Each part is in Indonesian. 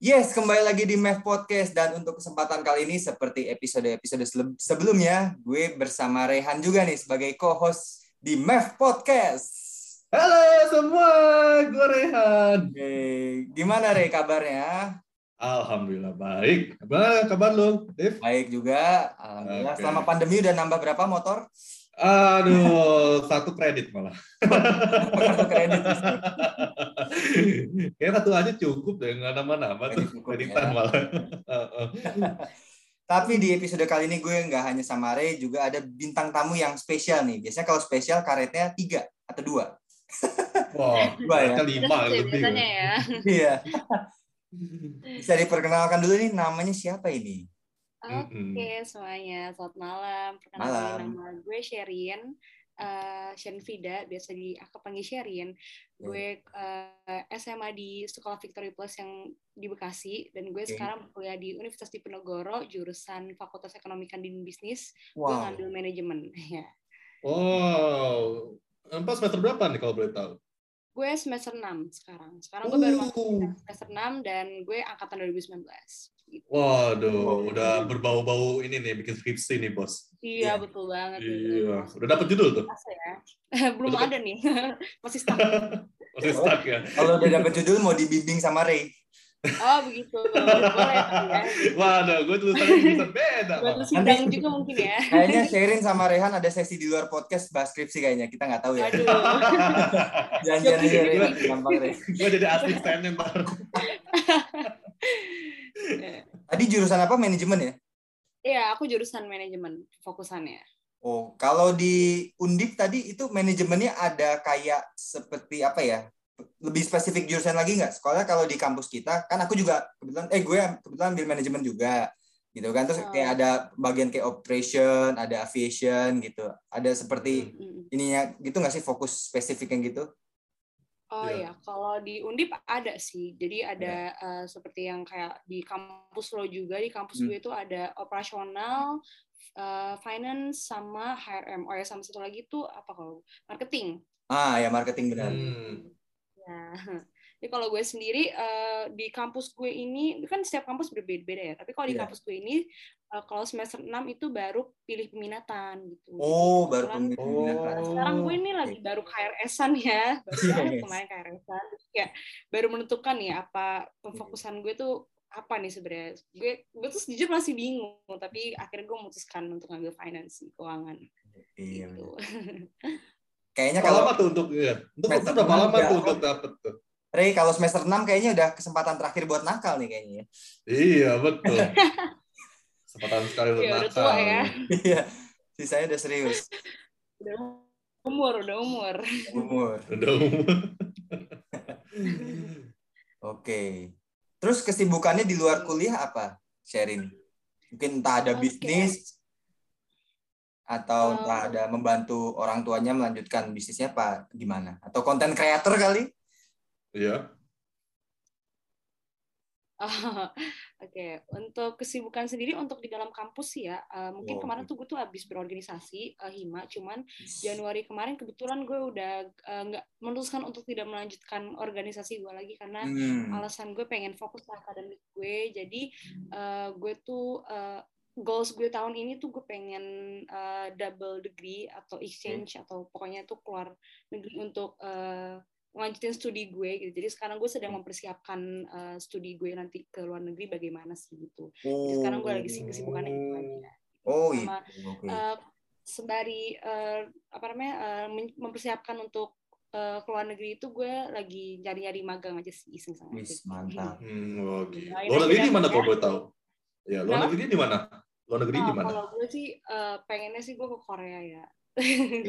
Yes, kembali lagi di MEF Podcast dan untuk kesempatan kali ini seperti episode-episode sebelumnya, gue bersama Rehan juga nih sebagai co-host di MEF Podcast. Halo semua, gue Rehan. Oke, gimana Re kabarnya? Alhamdulillah baik. Apa kabar lu, Dev? Baik juga. Alhamdulillah. Oke. Selama pandemi udah nambah berapa motor? Aduh, satu kredit malah. Kartu kredit. Kayak satu aja cukup deh, nggak nama-nama tuh kreditan ya. malah. Heeh. Tapi di episode kali ini gue nggak hanya sama Re, juga ada bintang tamu yang spesial nih. Biasanya kalau spesial karetnya tiga atau dua. Wah, Dua ya? lima ya, lebih. biasanya ya. Iya. Bisa diperkenalkan dulu nih namanya siapa ini? Oke Mm-mm. semuanya, selamat malam. Perkenalkan nama gue Sherin, eh Sherin Frida, biasa di aku panggil Sherin. Gue eh, SMA di Sekolah Victory Plus yang di Bekasi dan gue Oke. sekarang kuliah di Universitas Diponegoro jurusan Fakultas Ekonomi dan Bisnis. Gue Wow. ngambil manajemen. Ya. Wow, empat semester berapa nih kalau boleh tahu? Gue semester 6 sekarang. Sekarang gue baru masuk Uh. semester 6 dan gue angkatan 2019. Waduh, udah berbau-bau ini nih bikin skripsi nih bos. Iya, Iya. betul banget. Iya, udah dapet judul tuh, Masa ya? Belum Betul. ada nih. Masih stuck. masih stuck ya. Kalau udah dapet judul mau dibimbing sama Ray. Oh, begitu. Boleh ya. Waduh, gue tulisannya tulisan beda. Bang. sidang juga mungkin ya. Kayaknya Sherin sama Rehan ada sesi di luar podcast bahas skripsi kayaknya. Kita nggak tahu ya. Aduh. Ray. Gampang Ray. gue jadi asistennya ntar. Tadi jurusan apa? Manajemen ya? Iya, aku jurusan manajemen fokusannya. Oh, kalau di Undip tadi itu manajemennya ada kayak seperti apa ya? Lebih spesifik jurusan lagi nggak? Sekolah kalau di kampus kita, kan aku juga kebetulan, eh gue kebetulan ambil manajemen juga, gitu kan. Terus Oh. kayak ada bagian kayak operation, ada aviation gitu. Ada seperti ininya gitu nggak sih fokus spesifiknya gitu? Oh Iya. iya, kalau di Undip ada sih. Jadi ada eh, seperti yang kayak di kampus lo juga, di kampus Hmm. gue itu ada operasional, eh, finance sama HRM. Oh ya, sama satu lagi tuh apa kalau marketing. Ah, ya marketing benar. Hmm. Ya. Jadi kalau gue sendiri eh, di kampus gue ini kan setiap kampus berbeda-beda ya. Tapi kalau di Iya. kampus gue ini eh, kalau semester 6 itu baru pilih peminatan gitu. Oh, Jadi baru pemilihan. eh, sekarang gue ini lagi baru KRS-an ya. Baru Yes. kemarin KRS-an. Kayak baru menentukan nih apa pemfokusan gue tuh apa nih sebenarnya. Gue gue tuh jujur masih bingung, tapi akhirnya gue memutuskan untuk ngambil finance keuangan Iya. gitu. Kayaknya kalau lama tuh untuk ya? Untuk berapa lama ya. tuh untuk dapet tuh? Ray kalau semester 6 kayaknya udah kesempatan terakhir buat nakal nih kayaknya. ya. Iya betul. Kesempatan sekali Iya, udah nakal. tua ya. Iya. Sisanya udah serius. Udah umur, udah umur. Umur. Udah umur. Oke. Terus kesibukannya di luar kuliah apa, Sherin? Mungkin entah ada Oke. bisnis atau Um, entah ada membantu orang tuanya melanjutkan bisnisnya apa gimana? Atau konten kreator kali? Iya. Oh, Oke, untuk kesibukan sendiri untuk di dalam kampus sih ya, eh, mungkin Wow. kemarin tuh gue tuh habis berorganisasi eh, hima, cuman Januari kemarin kebetulan gue udah eh, nggak memutuskan untuk tidak melanjutkan organisasi gue lagi karena Hmm. alasan gue pengen fokus ke akademik gue, jadi eh, gue tuh eh, goals gue tahun ini tuh gue pengen eh, double degree atau exchange atau pokoknya tuh keluar negeri untuk eh, melanjutin studi gue gitu. Jadi sekarang gue sedang mempersiapkan eh, studi gue nanti ke luar negeri bagaimana sih gitu. Jadi sekarang gue lagi kesibukannya itu aja. Oh, sama, itu. Oke. Eh, sembari eh, apa namanya eh, men- mempersiapkan untuk eh, ke luar negeri itu gue lagi nyari-nyari magang aja sih iseng sama Wis, mantap. Hmm, oke. Doain Luar aja negeri di mana kalau boleh tahu? Ya, luar negeri di mana? Luar negeri Oh, di mana? kalau gue sih eh, pengennya sih gue ke Korea ya.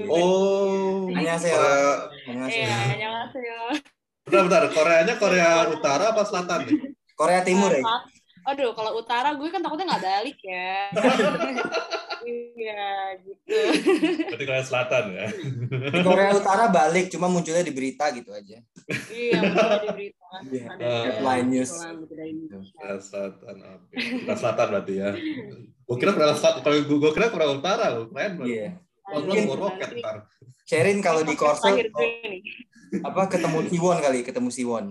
Oh. Annyeonghaseyo. Annyeonghaseyo. Iya, annyeonghaseyo. Bentar, bentar. Koreanya Korea Utara apa Selatan nih? Korea Timur ya? Saat- Aduh, kalau utara gue kan takutnya nggak balik ya. Iya, gitu. Berarti Korea Selatan ya. Di Korea Utara balik, cuma munculnya di berita gitu aja. Iya, betul di berita. Iya. Eh, headline news. gitu. Korea Selatan. Korea Selatan berarti ya. Gue kira Korea Selatan. Kalau gue gue kira Korea Utara. loh. Keren banget. Iya. Nanti ntar. Sherin kalau di Korsel apa ketemu Siwon kali, ketemu Siwon.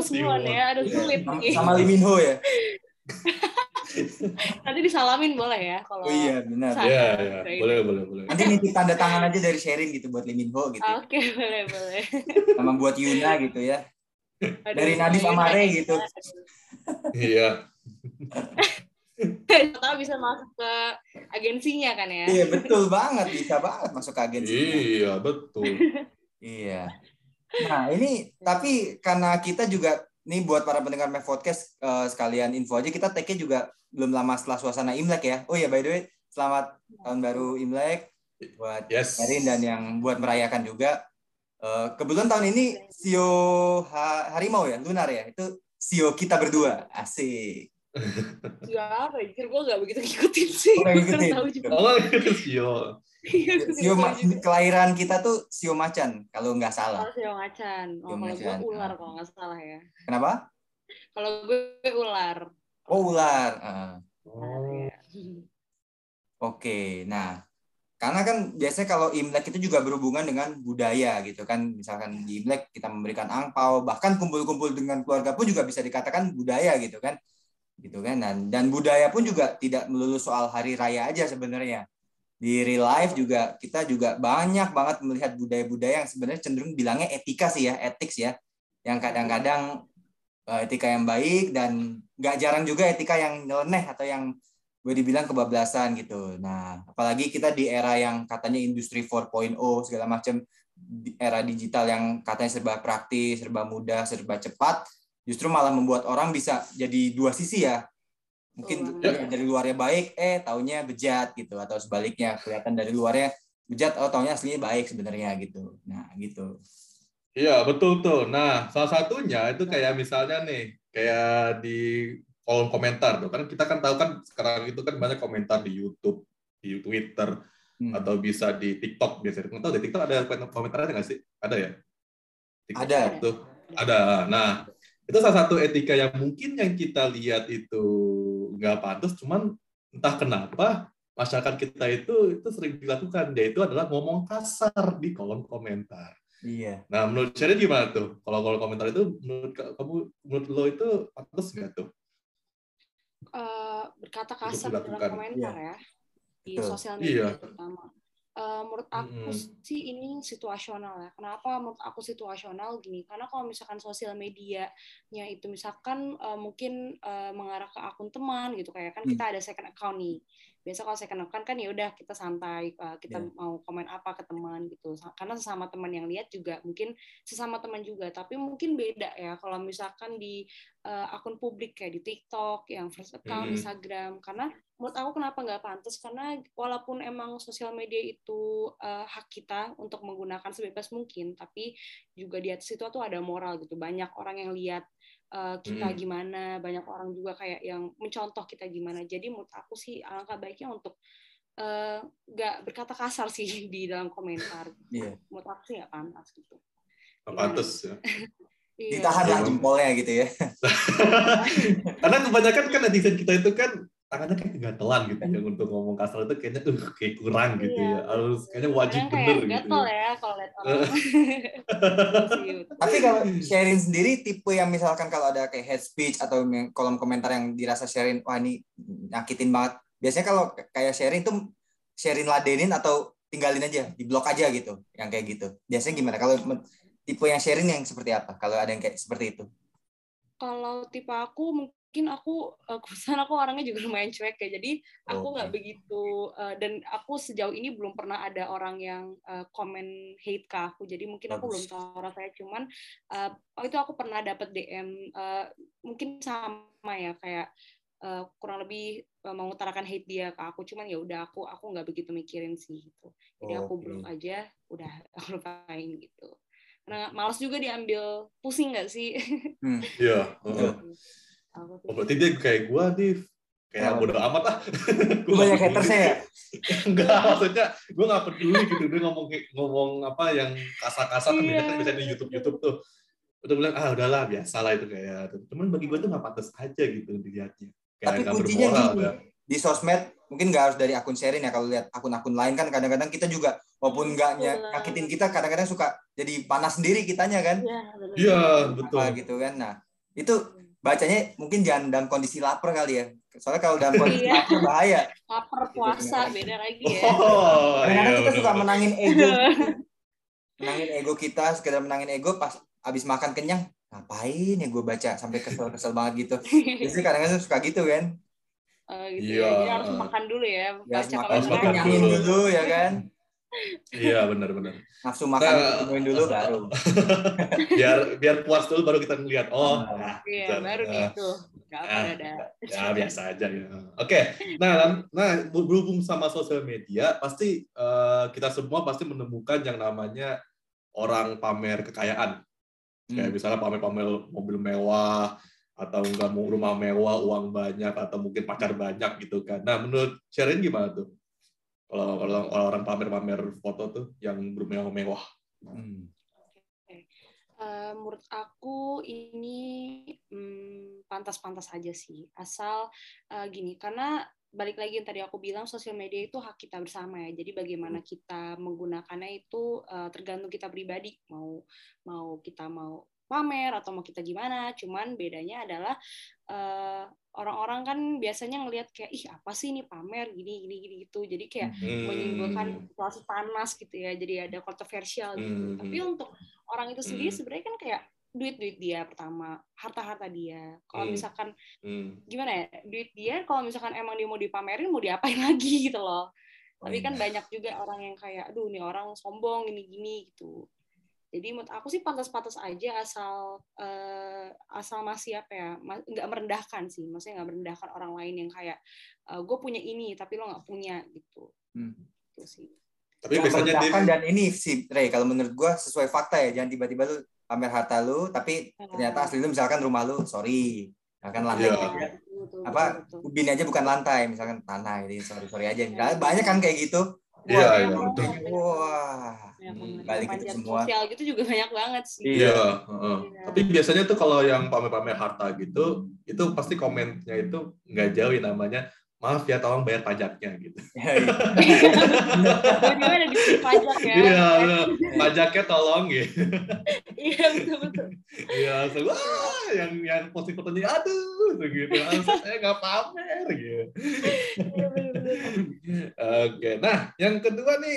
Semua Timon. ya, ada sulit Sama- nih. Sama Lee Min Ho ya. Nanti disalamin boleh ya kalau Oh iya benar. Iya, iya. Boleh, boleh, boleh. Nanti nitip tanda tangan aja dari sharing gitu buat Lee Min Ho gitu. Oke, boleh, boleh. Sama buat Yuna gitu ya. Dari Nadif Amare ya. gitu. Iya. Tahu bisa masuk ke agensinya kan ya? Iya betul banget, bisa banget masuk ke agensi. Iya, betul. Iya. Nah ini tapi karena kita juga nih buat para pendengar Mac Podcast eh, sekalian info aja kita take juga belum lama setelah suasana Imlek ya. Oh ya by the way selamat tahun baru Imlek buat Yes. Erin dan yang buat merayakan juga. Eh, kebetulan tahun ini Sio Ha- Harimau ya, Lunar ya. Itu Sio kita berdua. Asik. Ya apa ya? Gue gak begitu ngikutin sih. Oh, Gue ngikutin. tahu juga. Oh, Sio. Iya, gue Sio tahu juga. kelahiran kita tuh Sio Macan kalau nggak salah. Oh, Sio macan. Oh, Sio kalau gue ular kalau nggak salah ya. Kenapa? Kalau gue ular. Oh ular. Heeh. Oh. Oke, nah karena kan biasanya kalau Imlek itu juga berhubungan dengan budaya gitu kan, misalkan di Imlek kita memberikan angpau, bahkan kumpul-kumpul dengan keluarga pun juga bisa dikatakan budaya gitu kan, gitu kan, dan dan budaya pun juga tidak melulu soal hari raya aja sebenarnya. Di real life juga kita juga banyak banget melihat budaya-budaya yang sebenarnya cenderung bilangnya etika sih ya, ethics ya, yang kadang-kadang eh, etika yang baik dan nggak jarang juga etika yang nyeleneh atau yang gue dibilang kebablasan gitu. Nah, apalagi kita di era yang katanya industri 4.0 segala macam era digital yang katanya serba praktis, serba mudah, serba cepat, justru malah membuat orang bisa jadi dua sisi ya. Mungkin Betul dari luarnya baik, eh taunya bejat gitu, atau sebaliknya kelihatan dari luarnya bejat, oh taunya aslinya baik sebenarnya gitu. Nah, gitu. Iya, betul tuh. Nah, salah satunya itu kayak misalnya nih, kayak di kolom komentar tuh. Kan kita kan tahu kan sekarang itu kan banyak komentar di YouTube, di Twitter, Hmm. atau bisa di TikTok biasanya. Nggak tahu di TikTok ada komentarnya nggak sih? Ada ya? TikTok Ada. Tuh. Ada. Nah, itu salah satu etika yang mungkin yang kita lihat itu nggak pantas, cuman entah kenapa masyarakat kita itu itu sering dilakukan, yaitu adalah ngomong kasar di kolom komentar. Iya. Nah, menurut Sherry gimana tuh? Kalau kalau komentar itu menurut ka- kamu menurut lo itu pantas nggak tuh? Eh, berkata kasar dalam komentar ya di Betul. sosial media Iya. terutama. Eh, menurut aku Mm-mm. sih ini situasional ya. Kenapa menurut aku situasional gini? Karena kalau misalkan sosial medianya itu misalkan eh, mungkin eh, mengarah ke akun teman gitu kayak kan Hmm. kita ada second account nih. Biasa kalau second account kan ya udah kita santai eh, kita Iya. mau komen apa ke teman gitu. Karena sesama teman yang lihat juga mungkin sesama teman juga, tapi mungkin beda ya kalau misalkan di eh, akun publik kayak di TikTok yang first account Hmm. Instagram karena menurut aku kenapa nggak pantas karena walaupun emang sosial media itu eh, hak kita untuk menggunakan sebebas mungkin tapi juga di atas itu tuh ada moral gitu banyak orang yang lihat eh, kita Hmm. gimana banyak orang juga kayak yang mencontoh kita gimana jadi menurut aku sih alangkah baiknya untuk eh, nggak berkata kasar sih di dalam komentar Iya. menurut aku sih nggak pantas gitu pantas ya. Iya. Ditahan lah jempolnya gitu ya. Karena kebanyakan kan netizen kita itu kan tangannya kayak kegatelan gitu ya untuk ngomong kasar itu kayaknya uh, kayak kurang gitu Iya. ya. Harus kayaknya wajib kayak bener gitu. gatel ya kalau lihat orang. Tapi kalau sharing sendiri tipe yang misalkan kalau ada kayak head speech atau kolom komentar yang dirasa sharing wah ini nyakitin banget. Biasanya kalau kayak sharing tuh sharing ladenin atau tinggalin aja, di blok aja gitu, yang kayak gitu. Biasanya gimana? Kalau tipe yang sharing yang seperti apa? Kalau ada yang kayak seperti itu. kalau tipe aku mungkin aku eh, kebetulan aku orangnya juga lumayan cuek ya jadi aku nggak Oke. begitu eh, dan aku sejauh ini belum pernah ada orang yang eh, komen hate ke aku jadi mungkin aku belum tahu rasanya cuman oh itu aku pernah dapat DM mungkin sama ya kayak kurang lebih eh, mengutarakan hate dia ke aku cuman ya udah aku aku nggak begitu mikirin sih gitu jadi aku blok aja udah aku lupain gitu karena malas juga diambil pusing nggak sih Hmm. Iya. Betul. heeh. Oh, berarti dia kayak gua nih kayak Oh. bodo amat lah. Lu banyak hatersnya ya? Enggak, maksudnya gue nggak peduli gitu dia ngomong ngomong apa yang kasar-kasar kan Iya. biasanya kan bisa di YouTube YouTube tuh. Udah bilang ah udahlah biasa lah itu kayak. Cuman bagi gue tuh nggak pantas aja gitu dilihatnya. Kayak Tapi kuncinya bermoral gini, di sosmed mungkin nggak harus dari akun Sherin ya kalau lihat akun-akun lain kan kadang-kadang kita juga walaupun nggak Betul. nyakitin kita kadang-kadang suka jadi panas sendiri kitanya kan Iya, bener. Iya, betul. apa gitu kan nah itu bacanya mungkin jangan dalam kondisi lapar kali ya soalnya kalau dalam kondisi Iya. lapar bahaya Lapar puasa beda lagi ya. Oh, kadang-kadang iya, kita suka menangin ego menangin ego kita sekedar menangin ego pas abis makan kenyang ngapain ya gue baca sampai kesel-kesel banget gitu jadi kadang-kadang suka gitu kan Eh, gitu Iya. ya. Jadi harus makan dulu ya. ya Baca makan Harus makan dulu. dulu ya kan Iya, benar-benar. nafsu makan Nah, ditemuin dulu baru Biar biar puas dulu baru kita ngeliat. Oh, Ah. nah, Iya, gitu. baru Nah, gitu. Gak apa Ah. ada. ya biasa aja ya. Oke, nah, dan- nah berhubung sama sosial media, pasti eh, kita semua pasti menemukan yang namanya orang pamer kekayaan. Kayak Hmm. misalnya pamer-pamer mobil mewah, atau enggak mau rumah mewah, uang banyak, atau mungkin pacar banyak gitu kan. Nah, menurut Sherin gimana tuh? Kalau kalau orang pamer-pamer foto tuh yang bermewah-mewah. Hmm. Eh, menurut aku ini hmm, pantas-pantas aja sih. Asal eh, gini karena balik lagi yang tadi aku bilang sosial media itu hak kita bersama ya. Jadi bagaimana kita menggunakannya itu eh, tergantung kita pribadi. Mau mau kita mau pamer atau mau kita gimana. Cuman bedanya adalah eh, orang-orang kan biasanya ngelihat kayak ih apa sih ini pamer gini gini gini gitu jadi kayak Hmm. menimbulkan situasi panas gitu ya jadi ada kontroversial gitu Hmm. tapi untuk orang itu sendiri Hmm. sebenarnya kan kayak duit duit dia pertama harta harta dia kalau Hmm. misalkan Hmm. gimana ya duit dia kalau misalkan emang dia mau dipamerin mau diapain lagi gitu loh tapi kan banyak juga orang yang kayak aduh nih orang sombong gini gini gitu jadi menurut aku sih pantas-pantas aja asal eh, asal masih apa ya nggak merendahkan sih. Maksudnya nggak merendahkan orang lain yang kayak gue punya ini tapi lo nggak punya gitu. Hmm. itu sih. Tapi Yang biasanya dia merendahkan dan ini sih Ray kalau menurut gua sesuai fakta ya. Jangan tiba-tiba lu pamer harta lu tapi ternyata asli lu misalkan rumah lu sorry. Misalkan lantai. Iya. Betul, betul, apa betul, betul. ubin aja bukan lantai misalkan tanah jadi sorry sorry aja. Misalnya banyak kan kayak gitu. Iya, Wah, iya, betul. wah Hmm, banget. balik itu semua. sosial gitu juga banyak banget sih Iya, heeh. Iya. tapi biasanya tuh kalau yang pamer-pamer harta gitu, itu pasti komennya itu nggak jauh ya namanya, maaf ya tolong bayar pajaknya gitu. Ya, iya. Di pajak ya Iya, pajaknya tolong gitu. iya betul betul Iya, langsung, wah, yang yang posting fotonya, aduh, gitu. Langsung saya nggak pamer gitu. Iya. Oke, nah yang kedua nih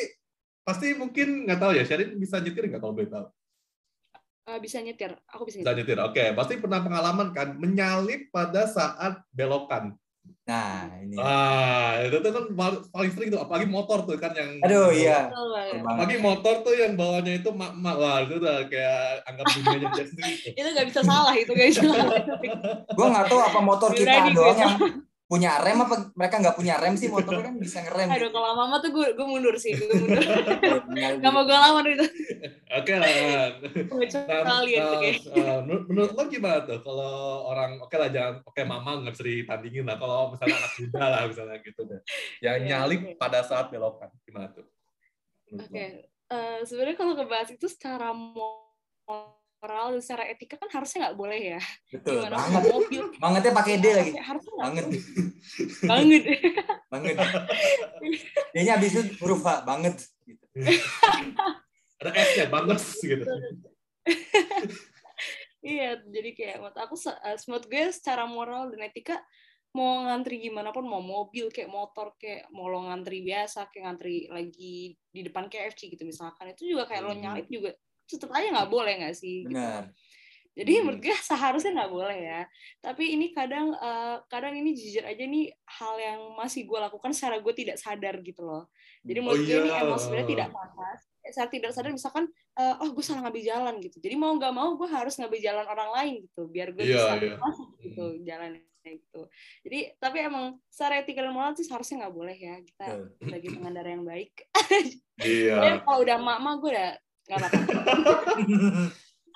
pasti mungkin nggak tahu ya, Sherin bisa nyetir nggak kalau boleh tahu? Eh, bisa nyetir aku bisa Bisa nyetir nyetir, oke. Pasti pernah pengalaman kan menyalip pada saat belokan. nah ini Ah, itu tuh kan paling sering tuh, apalagi motor tuh kan yang aduh iya. Apalagi motor tuh yang bawahnya itu mak-mak wah itu udah kayak anggap dunianya dia sendiri. tuh. itu nggak bisa salah itu salah gua nggak tahu apa motor kita gue. doang yang punya rem apa mereka nggak punya rem sih? Motornya kan bisa ngerem. Aduh kalau mama tuh gue gue mundur sih gue mundur. Nggak mau gue lawan itu. Oke lah. Nah, nah, eh, menurut, lo gimana tuh? Kalau orang oke lah jangan oke mama nggak bisa ditandingin lah. Kalau misalnya anak muda lah misalnya gitu deh. Yang Iya, nyalip oke. pada saat belokan gimana tuh? Oke, lo? eh, sebenarnya kalau ngebahas itu secara moral dan secara etika kan harusnya nggak boleh ya. betul Gimana banget mobil? bangetnya pakai D lagi Harusnya banget banget. banget Kayaknya habis itu huruf H banget gitu. Ada S ya banget gitu. Iya, jadi kayak menurut aku, eh, menurut gue secara moral dan etika mau ngantri gimana pun mau mobil kayak motor kayak mau lo ngantri biasa kayak ngantri lagi di depan KFC gitu misalkan itu juga kayak lo Hmm. nyalip juga tetap aja nggak boleh nggak sih gitu. benar Jadi Hmm. menurut gue seharusnya nggak boleh ya. Tapi ini kadang eh, kadang ini jujur aja nih hal yang masih gue lakukan secara gue tidak sadar gitu loh. Jadi menurut gue ini iya. emang sebenarnya tidak pantas. Saya tidak sadar misalkan eh, oh gue salah ngambil jalan gitu. Jadi mau nggak mau gue harus ngambil jalan orang lain gitu biar gue Iya, bisa iya. masuk gitu jalannya gitu. Jadi tapi emang secara etika dan moral sih seharusnya nggak boleh ya kita Betul. sebagai pengendara yang baik. Iya. Pokoknya kalau udah mak-mak gue udah apa-apa.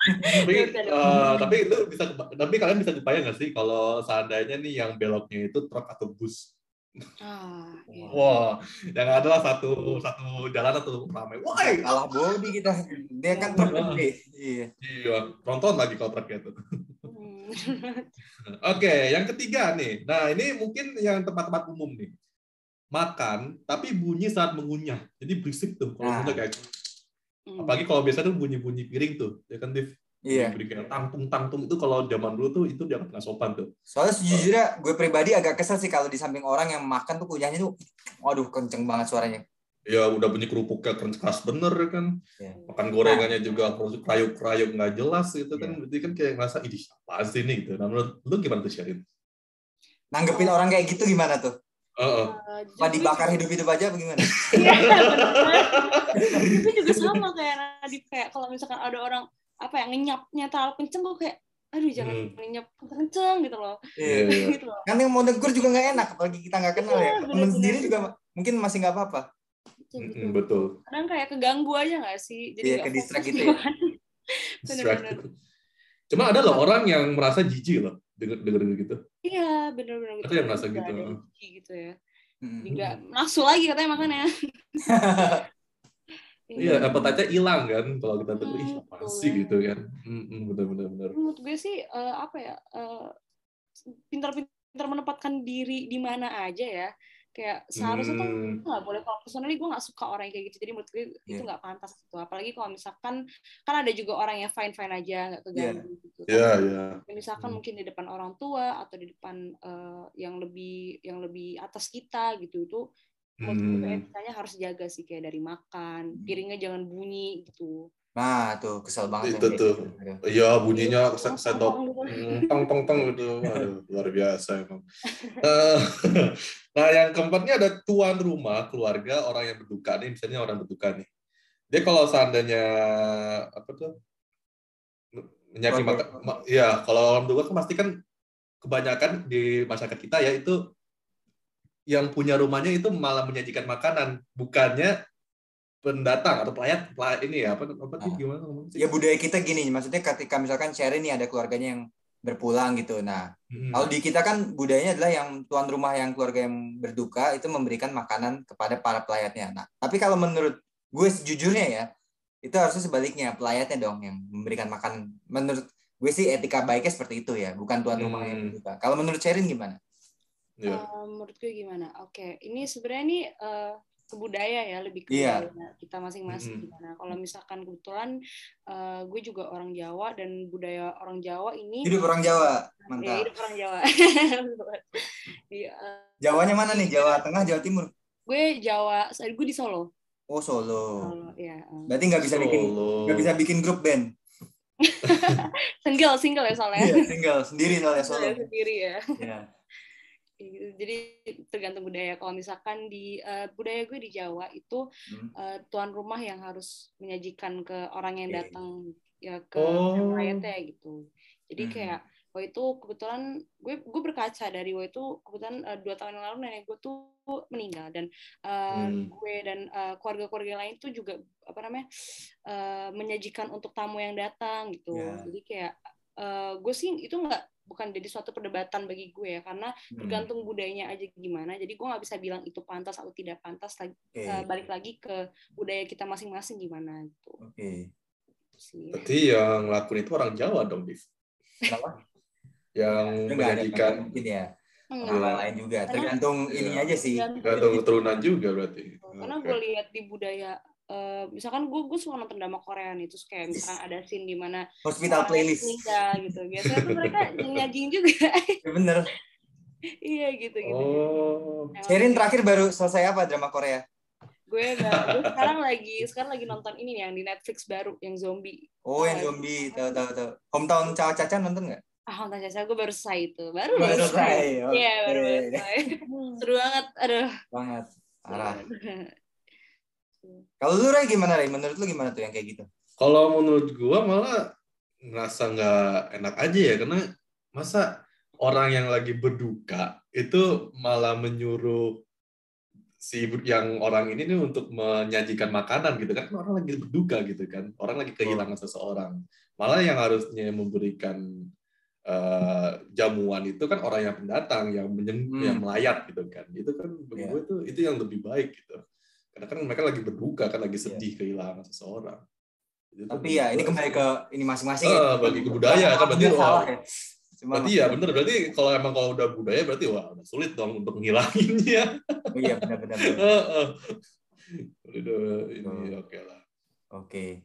tapi eh, tapi itu bisa tapi kalian bisa kebayang nggak sih kalau seandainya nih yang beloknya itu truk atau bus Ah, iya. wah yang adalah satu satu jalan atau ramai wah kalah body kita dia kan truk gede iya iya nonton lagi kalau truknya tuh Hmm. oke yang ketiga nih nah ini mungkin yang tempat-tempat umum nih makan tapi bunyi saat mengunyah. Jadi berisik tuh kalau Nah. kayak Hmm. Apalagi kalau biasa tuh bunyi-bunyi piring tuh, ya kan Div? Iya. Bunyi kayak tangtung-tangtung itu kalau zaman dulu tuh itu dianggap nggak sopan tuh. Soalnya sejujurnya gue pribadi agak kesel sih kalau di samping orang yang makan tuh kunyahnya tuh, waduh kenceng banget suaranya. Ya udah bunyi kerupuknya keras keras bener ya kan. Iya. Makan gorengannya juga krayuk-krayuk nggak jelas gitu kan. Iya. Berarti kan kayak ngerasa, ini apa sih ini gitu. Nah menurut lu gimana tuh Syarin? Nanggepin orang kayak gitu gimana tuh? Eh, Apa gue dibakar hidup-hidup aja apa gimana? Iya, bener. Gue juga sama kayak Nadif kayak kalau misalkan ada orang apa ya ngenyapnya terlalu kenceng gue kayak aduh jangan Hmm. ngenyap kenceng gitu loh Iya, iya. gitu loh Kan yang mau negur juga nggak enak, apalagi kita nggak kenal Iya, ya. Temen bener-bener. sendiri juga mungkin masih nggak apa-apa. Betul, betul. Mm-mm, betul. kadang kayak keganggu aja nggak sih jadi Iya, nggak ke distract fokus gitu ya. Bener-bener. Distracted. Cuma ada loh orang yang merasa jijik loh denger denger gitu. iya bener-bener Ada yang merasa Nggak gitu. jijik gitu ya Hmm. Jadi nggak nafsu lagi katanya makannya Iya, appetite-nya hilang kan kalau kita tuh, ih Hmm, apa sih gitu kan. Mm-mm, bener-bener. bener. menurut gue sih eh, apa ya eh, pintar-pintar menempatkan diri di mana aja ya kayak seharusnya tuh Hmm. nggak boleh kalau personally gue nggak suka orang yang kayak gitu jadi menurut gue itu Iya. nggak pantas gitu apalagi kalau misalkan kan ada juga orang yang fine fine aja nggak keganggu gitu kan. Iya, iya. Ya, misalkan Hmm. mungkin di depan orang tua atau di depan eh, yang lebih yang lebih atas kita gitu itu menurut gue Hmm. etikanya harus jaga sih kayak dari makan piringnya jangan bunyi gitu Nah, tuh kesel banget. Itu tuh. gitu. Iya, bunyinya sendok tong, gitu. mm, tong tong tong gitu. Aduh, luar biasa emang. Eh, nah, yang keempatnya ada tuan rumah, keluarga, orang yang berduka nih, misalnya orang berduka nih. Dia kalau seandainya apa tuh menyaki Keluarga. maka, ma- ya kalau orang berduka kan pasti kan kebanyakan di masyarakat kita ya itu yang punya rumahnya itu malah menyajikan makanan, bukannya pendatang atau pelayan, pelayan ini ya apa apa sih Ah. gimana ngomongnya sih? Ya budaya kita gini, maksudnya ketika misalkan Sherin nih ada keluarganya yang berpulang gitu. Nah, Hmm. kalau di kita kan budayanya adalah yang tuan rumah yang keluarga yang berduka itu memberikan makanan kepada para pelayatnya. Nah, tapi kalau menurut gue sejujurnya ya, itu harusnya sebaliknya, pelayatnya dong yang memberikan makanan. Menurut gue sih etika baiknya seperti itu ya, bukan tuan rumah yang Hmm. berduka. Kalau menurut Sherin gimana? Iya. Eh, menurut gue gimana? Oke, ini sebenarnya ini eh, ke budaya ya, lebih ke Iya. budaya kita masing-masing Mm-mm. gimana. Kalau misalkan kebetulan eh, gue juga orang Jawa dan budaya orang Jawa ini Hidup orang Jawa, ya mantap. hidup orang Jawa. Di, eh, Jawanya mana nih? Jawa Tengah, Jawa Timur? gue Jawa, gue di Solo. Oh Solo. Solo, ya. eh. Berarti nggak bisa bikin nggak bisa bikin grup band. Single, single ya soalnya. Iya, tinggal sendiri soalnya Solo. Sendiri ya. Iya. Gitu. Jadi tergantung budaya. Kalau misalkan di eh, budaya gue di Jawa itu Hmm. eh, tuan rumah yang harus menyajikan ke orang yang datang ya ke Oh. rakyatnya gitu. Jadi Hmm. kayak waktu itu kebetulan gue gue berkaca dari waktu itu kebetulan eh, dua tahun yang lalu nenek gue tuh meninggal dan eh, Hmm. gue dan eh, keluarga-keluarga lain tuh juga apa namanya eh, menyajikan untuk tamu yang datang gitu. Ya. Jadi kayak eh, gue sih itu nggak bukan jadi suatu perdebatan bagi gue ya karena Hmm. tergantung budayanya aja gimana jadi gue nggak bisa bilang itu pantas atau tidak pantas lagi Oke. eh, balik lagi ke budaya kita masing-masing gimana gitu Oke. sih Berarti yang ngelakuin itu orang Jawa dong, Div. Kenapa? Yang Itu menyajikan mungkin ya. Enggak. Orang lain juga. Tergantung Iya. ini aja sih. atau keturunan juga berarti. karena Oke. gue lihat di budaya eh, misalkan gue gue suka nonton drama Korea nih terus kayak misalkan ada scene di mana Hospital playlist. meninggal gitu biasanya tuh mereka nyajing juga Ya, bener. iya gitu gitu Oh. Sherin terakhir baru selesai apa drama Korea? gue nggak gue sekarang lagi sekarang lagi nonton ini nih yang di Netflix baru yang zombie Oh, yang zombie. Tahu tahu tahu. Hometown Caca Caca nonton nggak? ah nonton Caca gue baru selesai itu baru Baru selesai. iya baru Oke. selesai seru banget aduh Banget. Parah. Kalau lu Ray gimana Ray? Menurut lu gimana tuh yang kayak gitu? Kalau menurut gua malah ngerasa nggak enak aja ya karena masa orang yang lagi berduka itu malah menyuruh si yang orang ini nih untuk menyajikan makanan gitu kan orang lagi berduka gitu kan orang lagi kehilangan seseorang malah yang harusnya memberikan eh, jamuan itu kan orang yang pendatang yang menyen- Hmm. yang melayat gitu kan itu kan Iya. gue tuh itu yang lebih baik gitu karena kan mereka lagi berduka kan lagi sedih kehilangan seseorang Itu tuh Tapi ya ini kembali ke ini masing-masing Eh, ya. bagi ke budaya kan berarti oh, ya. Cuma Berarti ya bener, berarti kalau emang kalau udah budaya berarti wah udah sulit dong untuk ngilanginnya. Oh, iya benar-benar. benar. Heeh. Udah ini oke lah. Oke.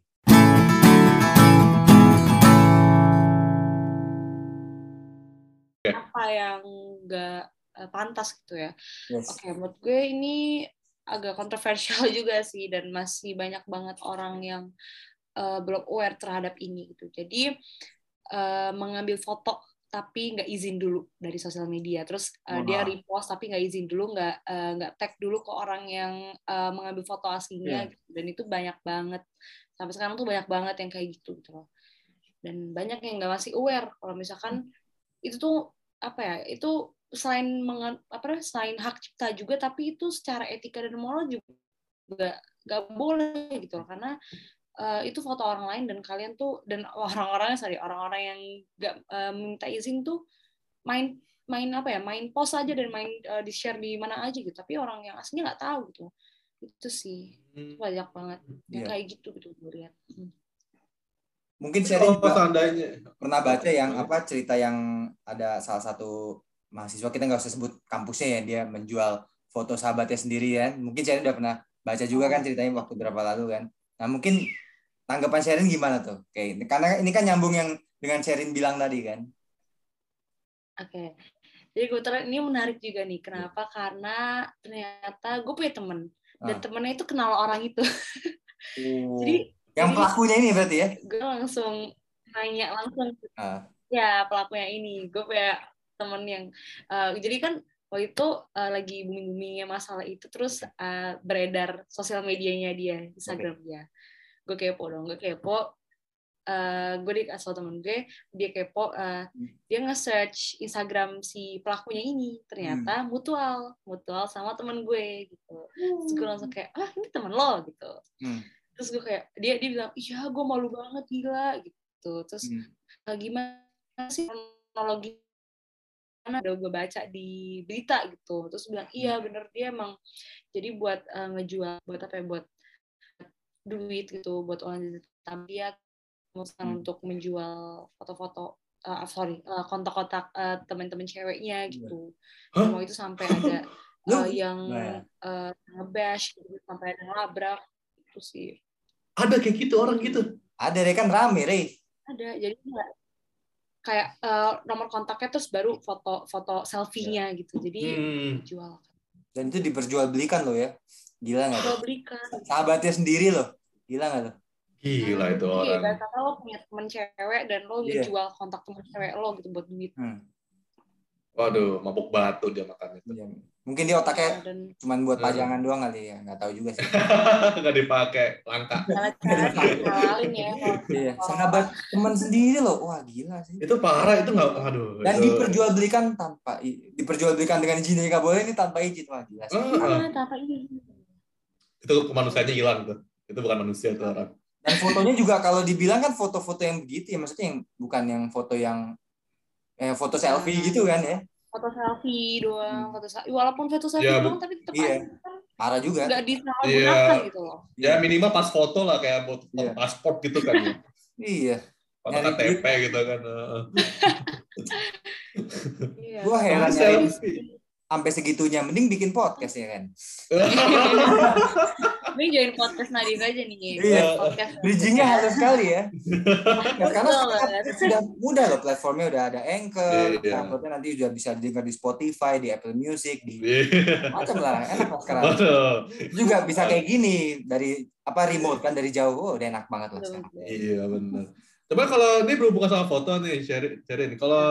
apa yang nggak eh, pantas gitu ya Yes. Oke, menurut gue ini agak kontroversial juga sih dan masih banyak banget orang yang eh, belum aware terhadap ini gitu. Jadi eh, mengambil foto tapi nggak izin dulu dari sosial media, terus eh, dia Wah. repost tapi nggak izin dulu, nggak nggak tag dulu ke orang yang eh, mengambil foto aslinya, Iya. gitu. dan itu banyak banget. Sampai sekarang tuh banyak banget yang kayak gitu gitu loh. Dan banyak yang nggak masih aware kalau misalkan itu tuh apa ya itu selain mengen, apa selain hak cipta juga tapi itu secara etika dan moral juga nggak boleh gitu loh. Karena eh, itu foto orang lain dan kalian tuh dan orang-orangnya sorry orang-orang yang nggak eh, minta izin tuh main main apa ya main post aja dan main eh, di share di mana aja gitu. Tapi orang yang aslinya nggak tahu gitu. Itu sih. Banyak banget yang Iya. kayak gitu gitu gue lihat. Hmm. Mungkin juga seandainya pernah baca yang apa cerita yang ada salah satu mahasiswa kita nggak usah sebut kampusnya ya dia menjual foto sahabatnya sendiri kan mungkin Sherin udah pernah baca juga kan ceritanya waktu berapa lalu kan nah mungkin tanggapan Sherin gimana tuh kayak karena ini kan nyambung yang dengan Sherin bilang tadi kan Oke. Jadi kebetulan ini menarik juga nih. Kenapa? Karena ternyata gue punya temen. Dan Ah. temennya itu kenal orang itu. Jadi yang pelakunya ini berarti ya gue langsung nanya langsung. Ah. Ya pelakunya ini. Gue punya temen yang... eh, jadi kan waktu itu eh, lagi booming-boomingnya masalah itu. Terus eh, beredar sosial medianya dia. Instagram dia. Gue kepo dong. Gue kepo. eh, gue dikasih tau temen gue. Dia kepo. eh, dia nge-search Instagram si pelakunya ini ternyata mutual mutual sama temen gue gitu terus gue langsung kayak ah ini temen lo gitu Hmm. terus gue kayak dia dia bilang iya gue malu banget gila gitu terus Hmm. "Ah, gimana sih kronologi mana udah gue baca di berita gitu terus bilang iya bener dia emang jadi buat eh, ngejual buat apa ya buat duit gitu buat online dia memutuskan Hmm. untuk menjual foto-foto eh, sorry eh, kontak-kontak eh, teman-teman ceweknya gitu Hah? semua itu sampai ada eh, yang Nah. eh, ngebash gitu, sampai ada ngelabrak itu sih ada kayak gitu orang gitu. ada deh kan rame Rey ada jadi nggak kayak eh, nomor kontaknya terus baru foto foto selfie-nya gitu jadi Hmm. jual dan itu diperjualbelikan loh ya gila nggak tuh jual belikan sahabatnya sendiri loh gila nggak tuh Gila itu Iya, orang. kata lo punya temen cewek dan lo Iya. ngejual kontak temen cewek lo gitu buat duit. Hmm. Waduh, mabuk batu dia makan itu. Iya. mungkin dia otaknya Dan cuman buat Hmm. pajangan doang kali ya nggak tahu juga sih Nggak dipakai, langka. cara-cara dikenalin ya. sahabat teman sendiri loh. Wah, gila sih. Itu parah, itu nggak, aduh. Dan itu. diperjualbelikan tanpa diperjualbelikan dengan izin nggak boleh ini tanpa izin. Wah, gila sih. Ah, ah. Apa ini? itu kemanusiaannya hilang tuh. Itu bukan manusia tuh orang. Dan fotonya juga kalau dibilang kan foto-foto yang begitu ya, maksudnya yang bukan yang foto yang eh, foto selfie Ah. gitu kan ya. Foto selfie doang, Hmm. foto selfie. Walaupun foto selfie Ya, doang, tapi tetap iya. kan Parah juga. nggak disalahgunakan Iya. gitu loh. Ya minimal pas foto lah kayak buat foto Iya. paspor gitu kan. ya. Iya. Foto Nyari KTP gitu kan. heeh. Iya. Gua heran ya selfie. Sampai segitunya mending bikin podcast ya kan. Ini join podcast Nadine aja nih. Iya. Podcast. Bridgingnya halus sekali ya. Ya, karena sudah mudah loh platformnya udah ada Anchor, Iya. uploadnya nanti juga bisa didengar di Spotify, di Apple Music, di Iya. macam lah enak lah sekarang. Juga bisa kayak gini dari apa remote kan dari jauh, oh, udah enak banget lah sekarang. Iya benar. Coba kalau ini berhubungan sama foto nih, Sherin. Sherin. Kalau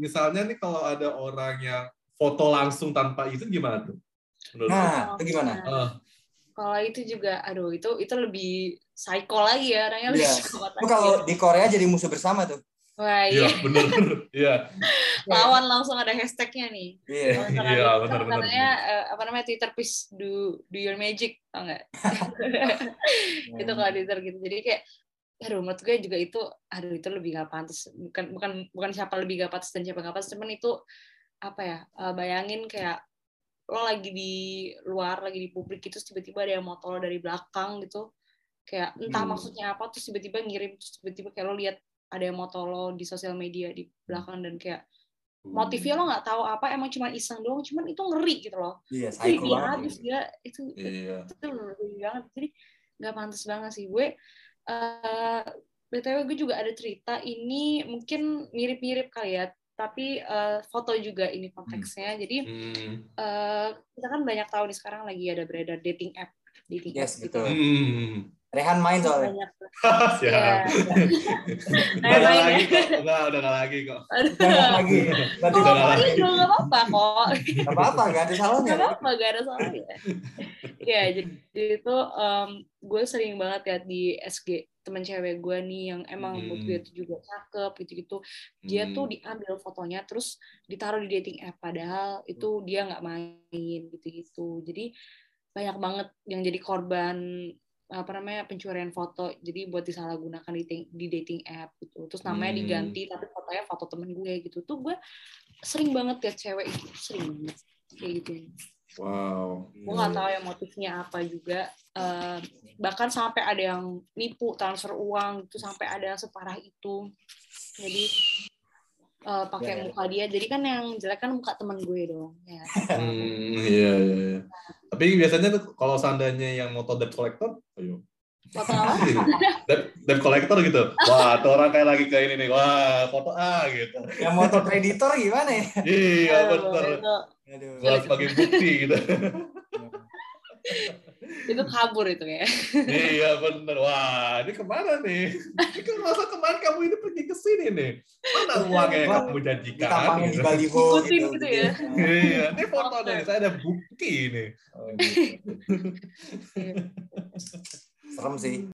misalnya nih kalau ada orang yang foto langsung tanpa izin gimana tuh? Menurut? Nah, itu gimana? Ah, Kalau itu juga, aduh itu itu lebih psycho lagi ya orangnya lebih Iya. Itu kalau di Korea jadi musuh bersama tuh. Wah iya iya, benar. Iya. lawan langsung ada hashtagnya nih. Iya. Misalkan Iya, itu benar, benar, Katanya eh, apa namanya Twitter please do do your magic, tau nggak? itu kalau Twitter gitu. Jadi kayak aduh menurut gue juga itu aduh itu lebih gak pantas bukan bukan bukan siapa lebih gak pantas dan siapa gak pantas cuman itu apa ya eh, bayangin kayak lo lagi di luar lagi di publik terus tiba-tiba ada yang motor lo dari belakang gitu. Kayak entah Hmm. maksudnya apa terus tiba-tiba ngirim terus tiba-tiba kayak lo lihat ada yang moto lo di sosial media di belakang dan kayak motifnya lo nggak tahu apa emang cuma iseng doang cuman itu ngeri gitu loh. Iya, itu psycho banget. habis dia itu Iya. itu ngeri banget. Jadi nggak pantas banget sih. Gue eh btw gue juga ada cerita ini mungkin mirip-mirip kali ya tapi eh, foto juga ini konteksnya jadi Hmm. eh, kita kan banyak tahu nih sekarang lagi ada beredar dating app dating Yes, app gitu betul. Hmm. Rehan main soalnya. banyak Siap. Iya. Udah lagi ya. kok. Enggak, udah nggak lagi kok. Aduh. Jangan lagi. Berarti Udah udah lagi. nggak apa-apa kok. Gak apa-apa, gak ada salahnya. Gak apa-apa, gak ada salahnya. ya, jadi itu em, gue sering banget ya di SG temen cewek gue nih yang emang Hmm. menurut gue tuh juga cakep gitu-gitu. Dia Hmm. tuh diambil fotonya terus ditaruh di dating app padahal itu dia nggak main gitu-gitu. Jadi banyak banget yang jadi korban apa namanya pencurian foto jadi buat disalahgunakan di, dating- di dating app gitu terus namanya Hmm. diganti tapi fotonya foto temen gue gitu tuh gue sering banget liat cewek itu sering banget kayak gitu Wow. gue nggak tahu ya motifnya apa juga Eh, bahkan sampai ada yang nipu transfer uang itu sampai ada yang separah itu jadi eh, pakai Ya, ya. muka dia jadi kan yang jelek kan muka temen gue dong ya Hmm, iya, iya, iya. Tapi biasanya tuh kalau seandainya yang moto debt collector, ayo. Foto apa debt, collector gitu. Wah, tuh orang kayak lagi kayak ini nih. Wah, foto A gitu. Yang moto kreditor gimana ya? Iya, Aduh. Gua sebagai bukti gitu. itu kabur itu ya iya, bener. Wah, ini ke mana nih? Ini kan masa kemarin kamu ini pergi ke sini nih. Mana uangnya yang kamu janjikan? Ditampangin di Gitu. baliho Ikutin gitu ya. Iya, ini foto nih. Saya ada bukti ini. Oh, gitu. Serem sih.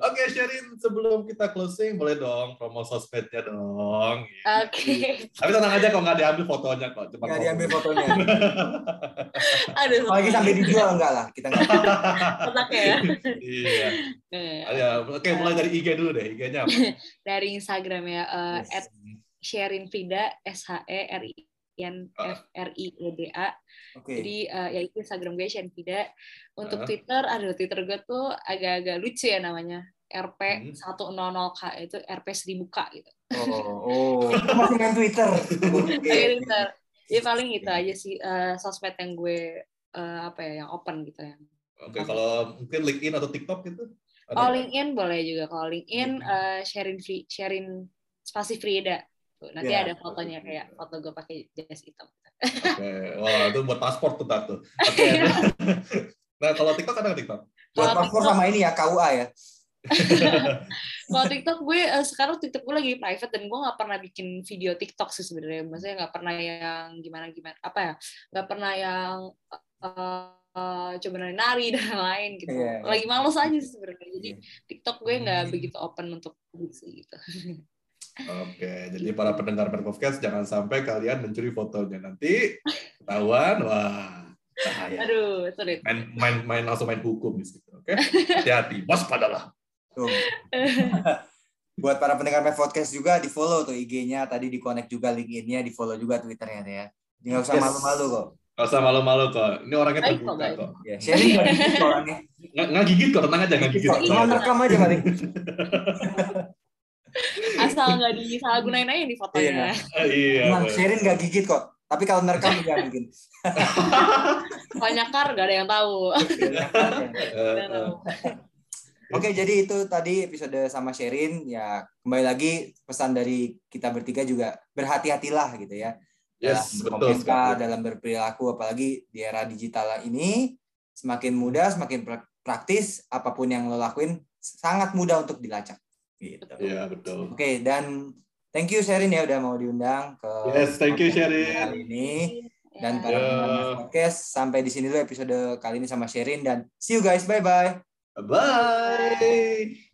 Oke, Sherin, sebelum kita closing, boleh dong promo sosmednya dong. oke Tapi tenang aja kok nggak diambil fotonya kok. Cuma Nggak diambil fotonya. aduh Apalagi sampai dijual enggak lah. Kita nggak tahu. otaknya ya Iya. Oke mulai dari IG dulu deh. IG-nya apa? dari Instagram ya eh, Yes. at Sherin Frida S N F R I E D A Oke. jadi eh, ya itu Instagram gue Sherin Frida untuk Ah. Twitter aduh Twitter gue tuh agak-agak lucu ya namanya Hmm. RP 100k itu RP 1000k gitu Oh, oh. Itu masih main Twitter. Oke, Oke. Twitter ya paling itu aja sih eh, sosmed yang gue eh, apa ya yang open gitu ya Oke, kalau mungkin LinkedIn atau TikTok gitu? Ada Oh? LinkedIn boleh juga kalau LinkedIn Hmm. eh, sharing free sharing spasi Frida Tuh, nanti Ya. ada fotonya kayak foto gue pakai jas hitam Oke, wah itu buat paspor tuh tak tuh. Oke. nah kalau TikTok ada nggak TikTok? Buat Kalau paspor TikTok- sama ini ya KUA ya. kalau TikTok gue eh, sekarang TikTok gue lagi private dan gue nggak pernah bikin video TikTok sih sebenarnya maksudnya nggak pernah yang gimana gimana apa ya nggak pernah yang eh, eh, coba nari dan lain gitu Iya, iya. lagi males aja sih sebenarnya jadi Iya. TikTok gue nggak Hmm. begitu open untuk publik gitu Oke, jadi para pendengar podcast jangan sampai kalian mencuri fotonya nanti ketahuan, wah bahaya. aduh sulit Main, main, main langsung main hukum di situ. Oke, hati-hati, waspadalah. Tuh. Buat para pendengar Podcast juga di follow tuh IG-nya, tadi di connect juga LinkedIn-nya, di follow juga Twitter-nya ya. Nggak usah Yes. malu-malu kok. Gak usah malu-malu kok. Ini orangnya kok, terbuka baik. kok. Ya, sharing nggak gigit orangnya. Nggak, nggak gigit kok, tenang aja nggak gigit. Kok, Cuma rekam aja paling. asal nggak disalahgunain aja di fotonya iya. Cuma bener. sharing nggak gigit kok. Tapi kalau nerekam ya mungkin. banyak kar gak ada yang tahu Nggak. Oke, jadi itu tadi episode sama Sherin. Ya, kembali lagi pesan dari kita bertiga juga berhati-hatilah gitu ya. Yes, dalam betul dalam berperilaku, apalagi di era digital ini, semakin mudah, semakin pra- praktis, apa pun yang lo lakuin, sangat mudah untuk dilacak. Gitu. Iya, betul. Oke, dan thank you Sherin ya udah mau diundang ke Yes, thank you, Sherin. kali ini. Dan Ya. para Ya. pendengar podcast, sampai di sini dulu episode kali ini sama Sherin dan see you guys, bye-bye. Bye.